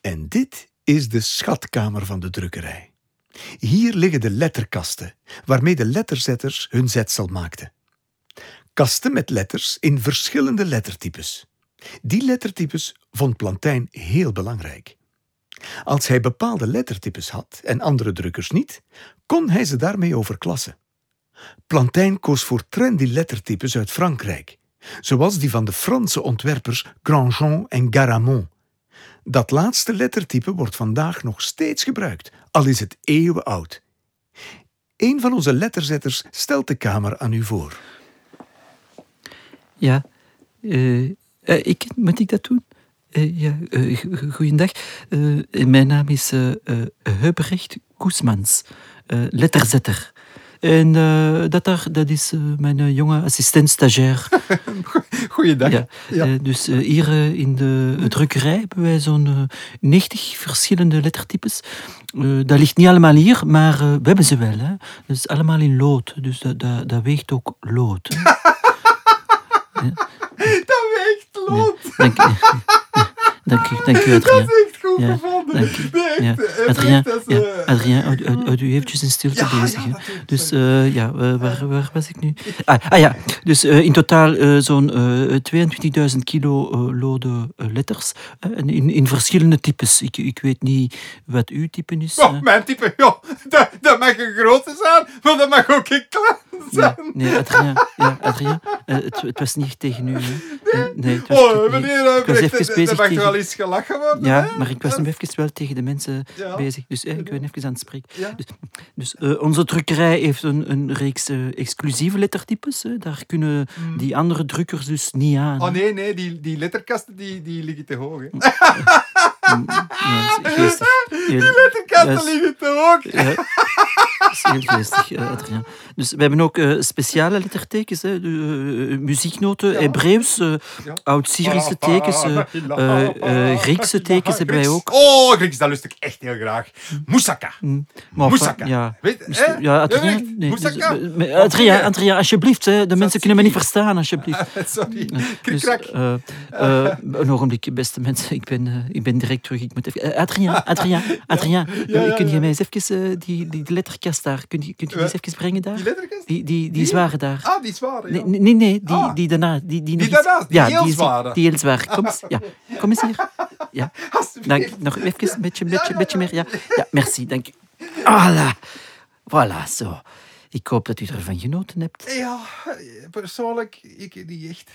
En dit is de schatkamer van de drukkerij. Hier liggen de letterkasten, waarmee de letterzetters hun zetsel maakten. Kasten met letters in verschillende lettertypes. Die lettertypes vond Plantijn heel belangrijk. Als hij bepaalde lettertypes had en andere drukkers niet, kon hij ze daarmee overklassen. Plantijn koos voor trendy lettertypes uit Frankrijk, zoals die van de Franse ontwerpers Grandjean en Garamond. Dat laatste lettertype wordt vandaag nog steeds gebruikt, al is het eeuwen oud. Een van onze letterzetters stelt de kamer aan u voor. Ja, uh, uh, ik, moet ik dat doen? Uh, ja, goeiedag. mijn naam is Heubrecht Koesmans, letterzetter. En dat, daar, dat is mijn jonge assistent-stagiair. Goeiedag. Ja, ja. dus hier in de drukkerij hebben wij zo'n 90 verschillende lettertypes. dat ligt niet allemaal hier, maar we hebben ze wel. Hè. Dat is allemaal in lood, dus dat, dat, dat weegt ook lood. Dat weegt lood. Ja, dank, dank, u, dank u. Dat is echt goed ja, Adrien, ja, Adrien houd, houd, houd u eventjes in stilte bezig. hè. dus eh, ja, waar, waar was ik nu? Ah, ah ja, dus eh, in totaal eh, zo'n eh 22.000 kilo lode letters. in, in verschillende types. Ik, ik weet niet wat uw type is. Oh, mijn type, ja, dat, dat mag een grote zijn, maar dat mag ook een klein zijn. Nee, Adrien, ja, Adrien eh, het, het was niet tegen u. Hè. Eh, nee, het was Oh, meneer, ik was even er bezig mag wel eens gelachen worden. Ja, hè? maar ik was nu even wel tegen de mensen Ja. bezig. Dus eh, ik ben even aan het spreken. Ja. Dus, dus eh, onze drukkerij heeft een, een reeks eh, exclusieve lettertypes. Daar kunnen die andere drukkers dus niet aan. Mm. Oh nee, nee, die, die letterkasten die, die liggen te hoog. Hè. Mm, ja, dat geestig. Heel- Die letterkasten dat liggen te hoog. heel geestig, eh, Adrien. Dus we hebben ook eh, speciale lettertekens. Hè. De, eh, muzieknoten, Ja. Hebreeuws. Oud-Syrische tekens, Griekse tekens hebben wij ook. Oh, Grieks, dat lust ik echt heel graag. Moussaka. Mm, maar enfin, Moussaka. Ja. Ja, Adrien, echt? nee, dus, Moussaka. Adrien, Adrien, alsjeblieft. Hè, de mensen kunnen me niet verstaan, alsjeblieft. Sorry, Dus, eh, een ogenblik, beste mensen. Ik ben, ik ben direct terug. Ik moet even, Adrien, Adrien, ja, kun je mij eens even die, die letterkast daar, kun je, kun je die eens even brengen daar? Die letterkast? Die, die, die Die? zware daar. Ah, die zware, ja. Nee, nee, nee, die, Ah. die daarna. Die, die, iets- daarnaast, die ja, heel die, zware. Die heel zwaar. Kom eens, ja. Kom eens hier. Ja. Dank, nog even een beetje, beetje, ja, beetje ja. meer. Ja. ja, merci, dank u. Voilà. Voilà, zo. Ik hoop dat u ervan genoten hebt. Ja, persoonlijk, ik niet echt.